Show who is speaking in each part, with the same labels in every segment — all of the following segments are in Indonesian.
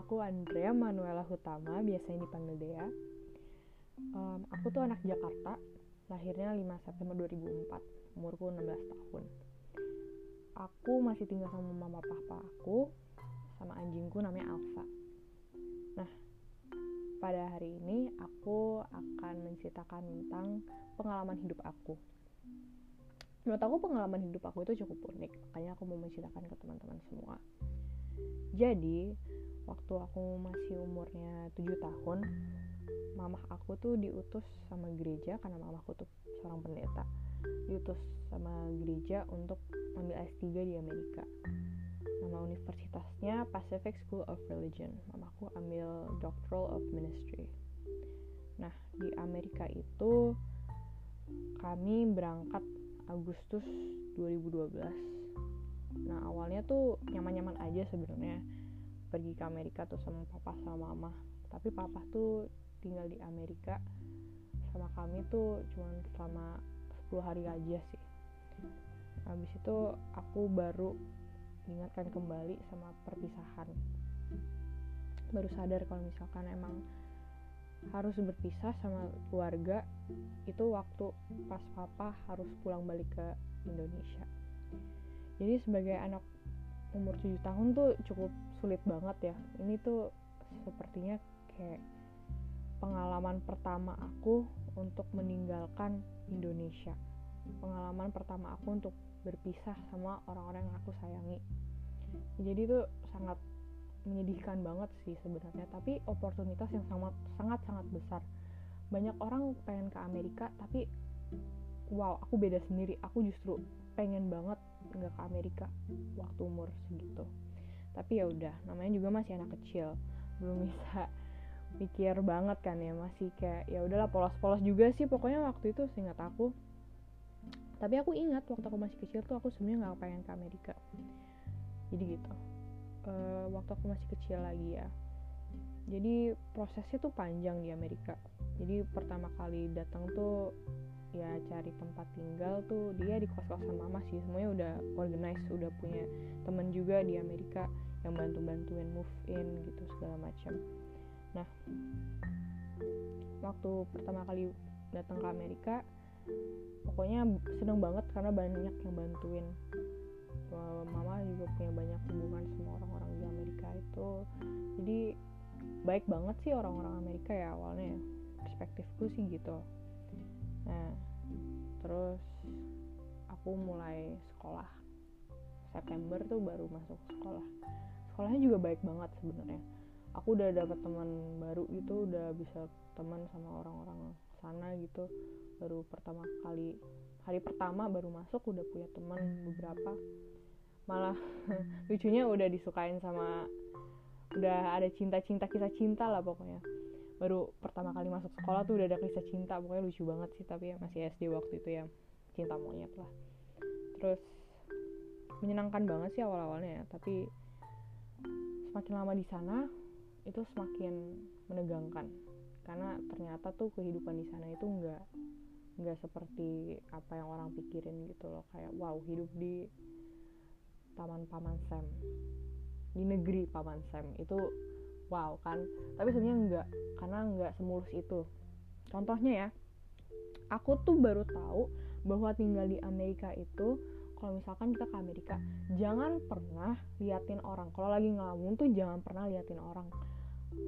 Speaker 1: aku Andrea Manuela Hutama, biasanya dipanggil Dea. Um, aku tuh anak Jakarta, lahirnya 5 September 2004, umurku 16 tahun. Aku masih tinggal sama mama papa aku, sama anjingku namanya Alpha. Nah, pada hari ini aku akan menceritakan tentang pengalaman hidup aku. Menurut aku pengalaman hidup aku itu cukup unik, makanya aku mau menceritakan ke teman-teman semua jadi waktu aku masih umurnya 7 tahun mamah aku tuh diutus sama gereja karena mamahku tuh seorang pendeta. Diutus sama gereja untuk ambil S3 di Amerika. Nama universitasnya Pacific School of Religion. Mamaku ambil Doctoral of Ministry. Nah di Amerika itu kami berangkat Agustus 2012 nah awalnya tuh nyaman-nyaman aja sebenarnya pergi ke Amerika tuh sama papa sama mama. Tapi papa tuh tinggal di Amerika sama kami tuh cuma selama 10 hari aja sih. Habis itu aku baru ingatkan kembali sama perpisahan. Baru sadar kalau misalkan emang harus berpisah sama keluarga itu waktu pas papa harus pulang balik ke Indonesia. Jadi sebagai anak umur 7 tahun tuh cukup sulit banget ya. Ini tuh sepertinya kayak pengalaman pertama aku untuk meninggalkan Indonesia. Pengalaman pertama aku untuk berpisah sama orang-orang yang aku sayangi. Jadi tuh sangat menyedihkan banget sih sebenarnya tapi oportunitas yang sangat sangat sangat besar. Banyak orang pengen ke Amerika tapi wow aku beda sendiri. Aku justru pengen banget nggak ke Amerika waktu umur segitu. Tapi ya udah namanya juga masih anak kecil. Belum bisa pikir banget kan ya masih kayak ya udahlah polos-polos juga sih. Pokoknya waktu itu seingat aku tapi aku ingat waktu aku masih kecil tuh aku sebenarnya nggak pengen ke Amerika. Jadi gitu. Uh, waktu aku masih kecil lagi ya. Jadi prosesnya tuh panjang di Amerika. Jadi pertama kali datang tuh ya cari tempat tinggal tuh dia di kos kosan mama sih semuanya udah organize udah punya temen juga di Amerika yang bantu bantuin move in gitu segala macam. Nah waktu pertama kali datang ke Amerika pokoknya seneng banget karena banyak yang bantuin. Mama juga punya banyak hubungan sama orang-orang di Amerika itu. Jadi baik banget sih orang-orang Amerika ya awalnya perspektifku sih gitu nah terus aku mulai sekolah. September tuh baru masuk sekolah. Sekolahnya juga baik banget sebenarnya. Aku udah dapet teman baru gitu udah bisa teman sama orang-orang sana gitu. Baru pertama kali hari pertama baru masuk udah punya teman beberapa. Malah lucunya udah disukain sama udah ada cinta-cinta kisah cinta lah pokoknya baru pertama kali masuk sekolah tuh udah ada kisah cinta pokoknya lucu banget sih tapi ya masih SD waktu itu ya cinta monyet lah. Terus menyenangkan banget sih awal-awalnya ya tapi semakin lama di sana itu semakin menegangkan. Karena ternyata tuh kehidupan di sana itu nggak nggak seperti apa yang orang pikirin gitu loh kayak wow hidup di taman paman Sam di negeri paman Sam. Itu wow kan. Tapi sebenarnya enggak karena enggak semulus itu. Contohnya ya aku tuh baru tahu bahwa tinggal di Amerika itu kalau misalkan kita ke Amerika jangan pernah liatin orang. Kalau lagi ngelamun tuh jangan pernah liatin orang.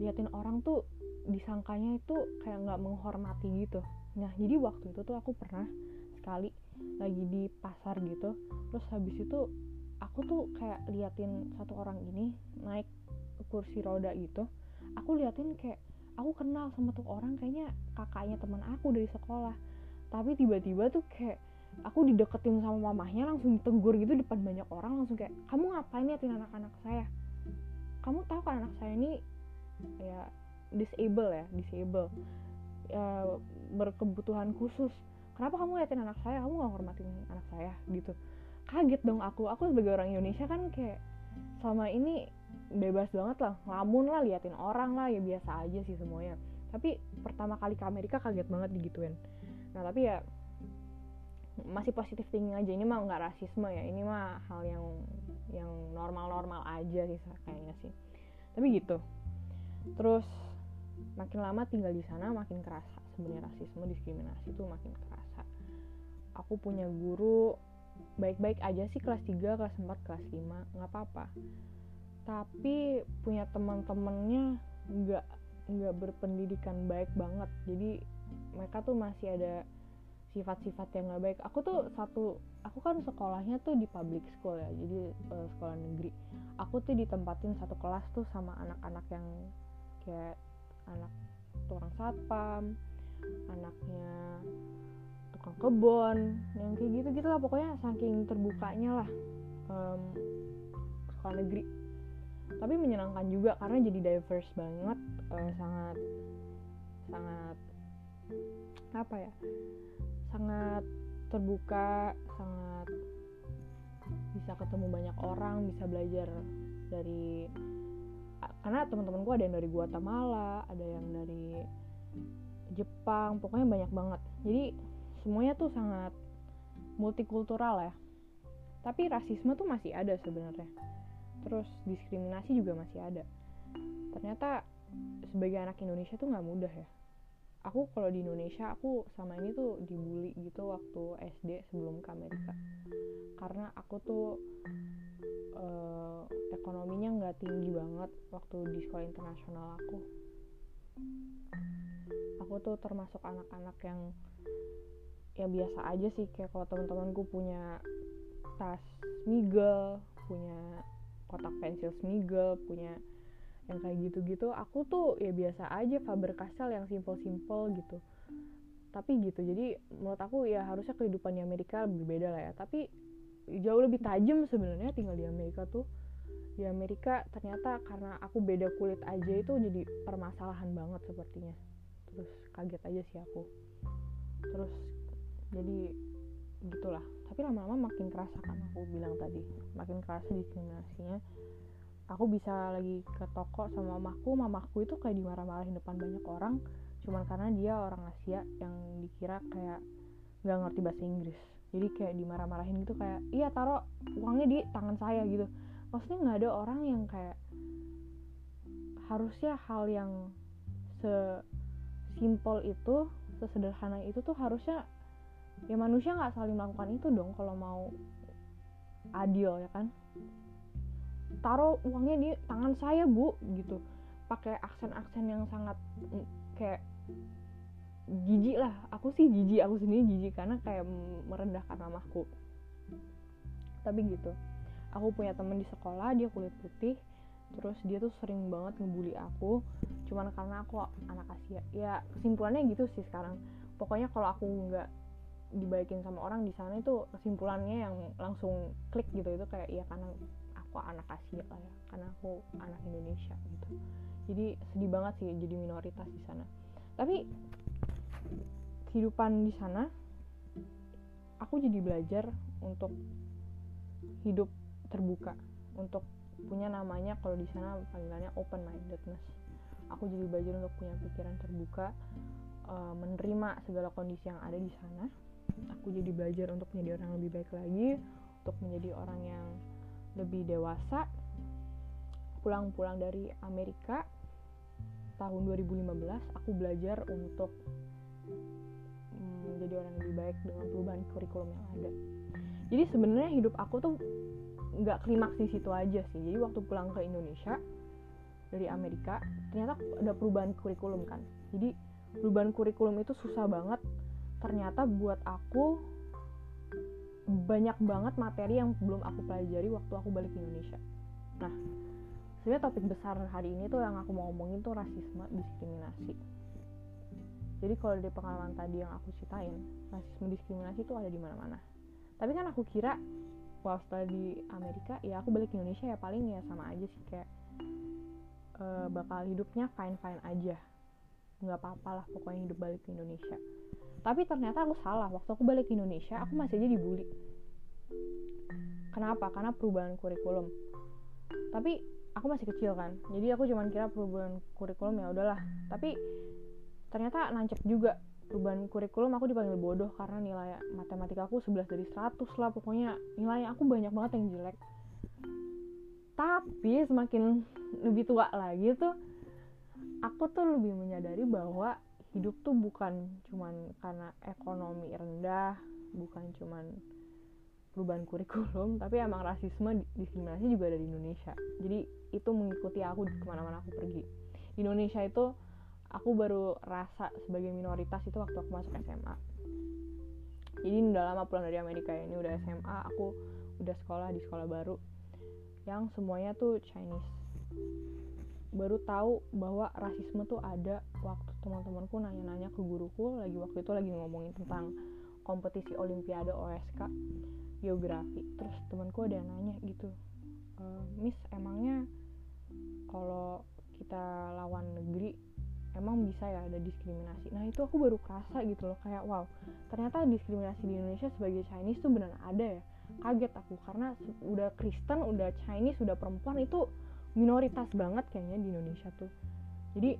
Speaker 1: Liatin orang tuh disangkanya itu kayak nggak menghormati gitu. Nah jadi waktu itu tuh aku pernah sekali lagi di pasar gitu. Terus habis itu aku tuh kayak liatin satu orang ini naik kursi roda gitu aku liatin kayak aku kenal sama tuh orang kayaknya kakaknya teman aku dari sekolah. Tapi tiba-tiba tuh kayak aku dideketin sama mamahnya langsung ditegur gitu depan banyak orang langsung kayak kamu ngapain liatin anak-anak saya? Kamu tahu kan anak saya ini ya disable ya disable. Ya, berkebutuhan khusus. Kenapa kamu liatin anak saya? Kamu gak hormatin anak saya? Gitu. Kaget dong aku. Aku sebagai orang Indonesia kan kayak selama ini bebas banget lah ngelamun lah liatin orang lah ya biasa aja sih semuanya. Tapi pertama kali ke Amerika kaget banget digituin. Nah tapi ya masih positif thinking aja ini mah nggak rasisme ya ini mah hal yang yang normal-normal aja sih kayaknya sih. Tapi gitu. Terus makin lama tinggal di sana makin kerasa sebenarnya rasisme diskriminasi itu makin kerasa. Aku punya guru baik-baik aja sih kelas 3, kelas 4, kelas 5 nggak apa-apa tapi punya teman-temannya nggak nggak berpendidikan baik banget. Jadi mereka tuh masih ada sifat-sifat yang nggak baik. Aku tuh satu aku kan sekolahnya tuh di public school ya jadi uh, sekolah negeri. Aku tuh ditempatin satu kelas tuh sama anak-anak yang kayak anak tukang satpam anaknya tukang kebon yang kayak gitu gitu lah pokoknya saking terbukanya lah um, sekolah negeri tapi menyenangkan juga karena jadi diverse banget uh, sangat sangat apa ya sangat terbuka sangat bisa ketemu banyak orang bisa belajar dari karena teman-temanku ada yang dari Guatemala ada yang dari Jepang pokoknya banyak banget. Jadi semuanya tuh sangat multikultural ya. Tapi rasisme tuh masih ada sebenarnya terus diskriminasi juga masih ada. Ternyata sebagai anak Indonesia tuh nggak mudah ya. Aku kalau di Indonesia aku sama ini tuh dibully gitu waktu SD sebelum ke Amerika. Karena aku tuh uh, ekonominya nggak tinggi banget waktu di sekolah internasional aku. Aku tuh termasuk anak-anak yang ya biasa aja sih. Kayak kalau teman-temanku punya tas smiggle punya kotak pensil smiggle punya yang kayak gitu-gitu. Aku tuh ya biasa aja Faber Castell yang simple-simple gitu. Tapi gitu jadi menurut aku ya harusnya kehidupan di Amerika lebih beda lah ya. Tapi jauh lebih tajam sebenarnya tinggal di Amerika tuh. Di Amerika ternyata karena aku beda kulit aja itu jadi permasalahan banget sepertinya. Terus kaget aja sih aku. Terus jadi gitulah. Tapi lama-lama makin kerasa kan aku bilang tadi. Makin kerasa diskriminasinya. Aku bisa lagi ke toko sama mamaku mamaku itu kayak dimarah-marahin depan banyak orang. Cuman karena dia orang Asia yang dikira kayak nggak ngerti bahasa Inggris. Jadi kayak dimarah-marahin gitu kayak iya taruh uangnya di tangan saya gitu. Maksudnya nggak ada orang yang kayak harusnya hal yang sesimpel itu sesederhana itu tuh harusnya ya manusia nggak saling melakukan itu dong kalau mau adil ya kan? Taruh uangnya di tangan saya bu gitu. Pakai aksen-aksen yang sangat mm, kayak jijik lah. Aku sih jijik aku sendiri jijik karena kayak merendahkan mamaku tapi gitu. Aku punya temen di sekolah dia kulit putih. Terus dia tuh sering banget ngebully aku. Cuman karena aku anak Asia. Ya kesimpulannya gitu sih sekarang. Pokoknya kalau aku nggak dibaikin sama orang di sana itu kesimpulannya yang langsung klik gitu. Itu kayak ya karena aku anak Asia lah ya karena aku anak Indonesia gitu. Jadi sedih banget sih jadi minoritas di sana. Tapi kehidupan di sana aku jadi belajar untuk hidup terbuka untuk punya namanya kalau di sana panggilannya open mindedness aku jadi belajar untuk punya pikiran terbuka uh, menerima segala kondisi yang ada di sana aku jadi belajar untuk menjadi orang yang lebih baik lagi untuk menjadi orang yang lebih dewasa. Pulang-pulang dari Amerika tahun 2015 aku belajar untuk menjadi orang yang lebih baik dengan perubahan kurikulum yang ada. Jadi sebenarnya hidup aku tuh nggak klimaks di situ aja sih. Jadi waktu pulang ke Indonesia dari Amerika ternyata ada perubahan kurikulum kan. Jadi perubahan kurikulum itu susah banget ternyata buat aku banyak banget materi yang belum aku pelajari waktu aku balik ke Indonesia. Nah sebenarnya topik besar hari ini tuh yang aku mau ngomongin tuh rasisme diskriminasi. Jadi kalau dari pengalaman tadi yang aku ceritain rasisme diskriminasi tuh ada di mana-mana. Tapi kan aku kira waktu setelah di Amerika ya aku balik ke Indonesia ya paling ya sama aja sih kayak uh, bakal hidupnya fine fine aja. Nggak apa-apa lah pokoknya hidup balik ke Indonesia tapi ternyata aku salah. Waktu aku balik ke Indonesia aku masih aja dibully. Kenapa? Karena perubahan kurikulum. Tapi aku masih kecil kan. Jadi aku cuma kira perubahan kurikulum ya udahlah. Tapi ternyata nancep juga perubahan kurikulum aku dipanggil bodoh karena nilai matematika aku 11 dari 100 lah pokoknya. Nilai aku banyak banget yang jelek. Tapi semakin lebih tua lagi tuh aku tuh lebih menyadari bahwa hidup tuh bukan cuman karena ekonomi rendah bukan cuman perubahan kurikulum tapi emang rasisme diskriminasi juga ada di Indonesia. Jadi itu mengikuti aku ke mana-mana aku pergi. Di Indonesia itu aku baru rasa sebagai minoritas itu waktu aku masuk SMA jadi udah lama pulang dari Amerika ini udah SMA aku udah sekolah di sekolah baru yang semuanya tuh Chinese. Baru tahu bahwa rasisme tuh ada waktu teman-temanku nanya-nanya ke guruku lagi waktu itu lagi ngomongin tentang kompetisi olimpiade OSK geografi. Terus temanku ada yang nanya gitu e, Miss emangnya kalau kita lawan negeri emang bisa ya ada diskriminasi? Nah itu aku baru kerasa gitu loh kayak wow ternyata diskriminasi di Indonesia sebagai Chinese tuh benar ada ya? Kaget aku karena udah Kristen udah Chinese udah perempuan itu minoritas banget kayaknya di Indonesia tuh. Jadi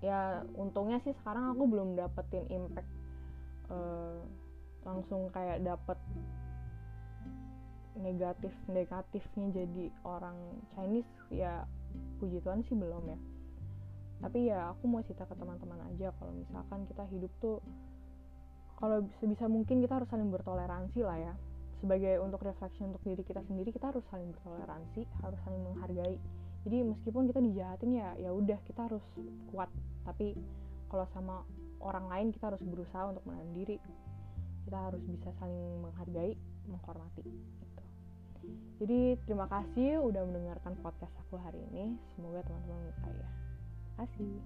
Speaker 1: ya untungnya sih sekarang aku belum dapetin impact uh, langsung kayak dapet negatif negatifnya jadi orang Chinese ya puji Tuhan sih belum ya. Tapi ya aku mau cerita ke teman-teman aja kalau misalkan kita hidup tuh kalau sebisa mungkin kita harus saling bertoleransi lah ya. Sebagai untuk reflection untuk diri kita sendiri kita harus saling bertoleransi harus saling menghargai jadi meskipun kita dijahatin ya ya udah kita harus kuat tapi kalau sama orang lain kita harus berusaha untuk menahan diri kita harus bisa saling menghargai menghormati gitu. jadi terima kasih udah mendengarkan podcast aku hari ini semoga teman-teman menyukai ya kasih.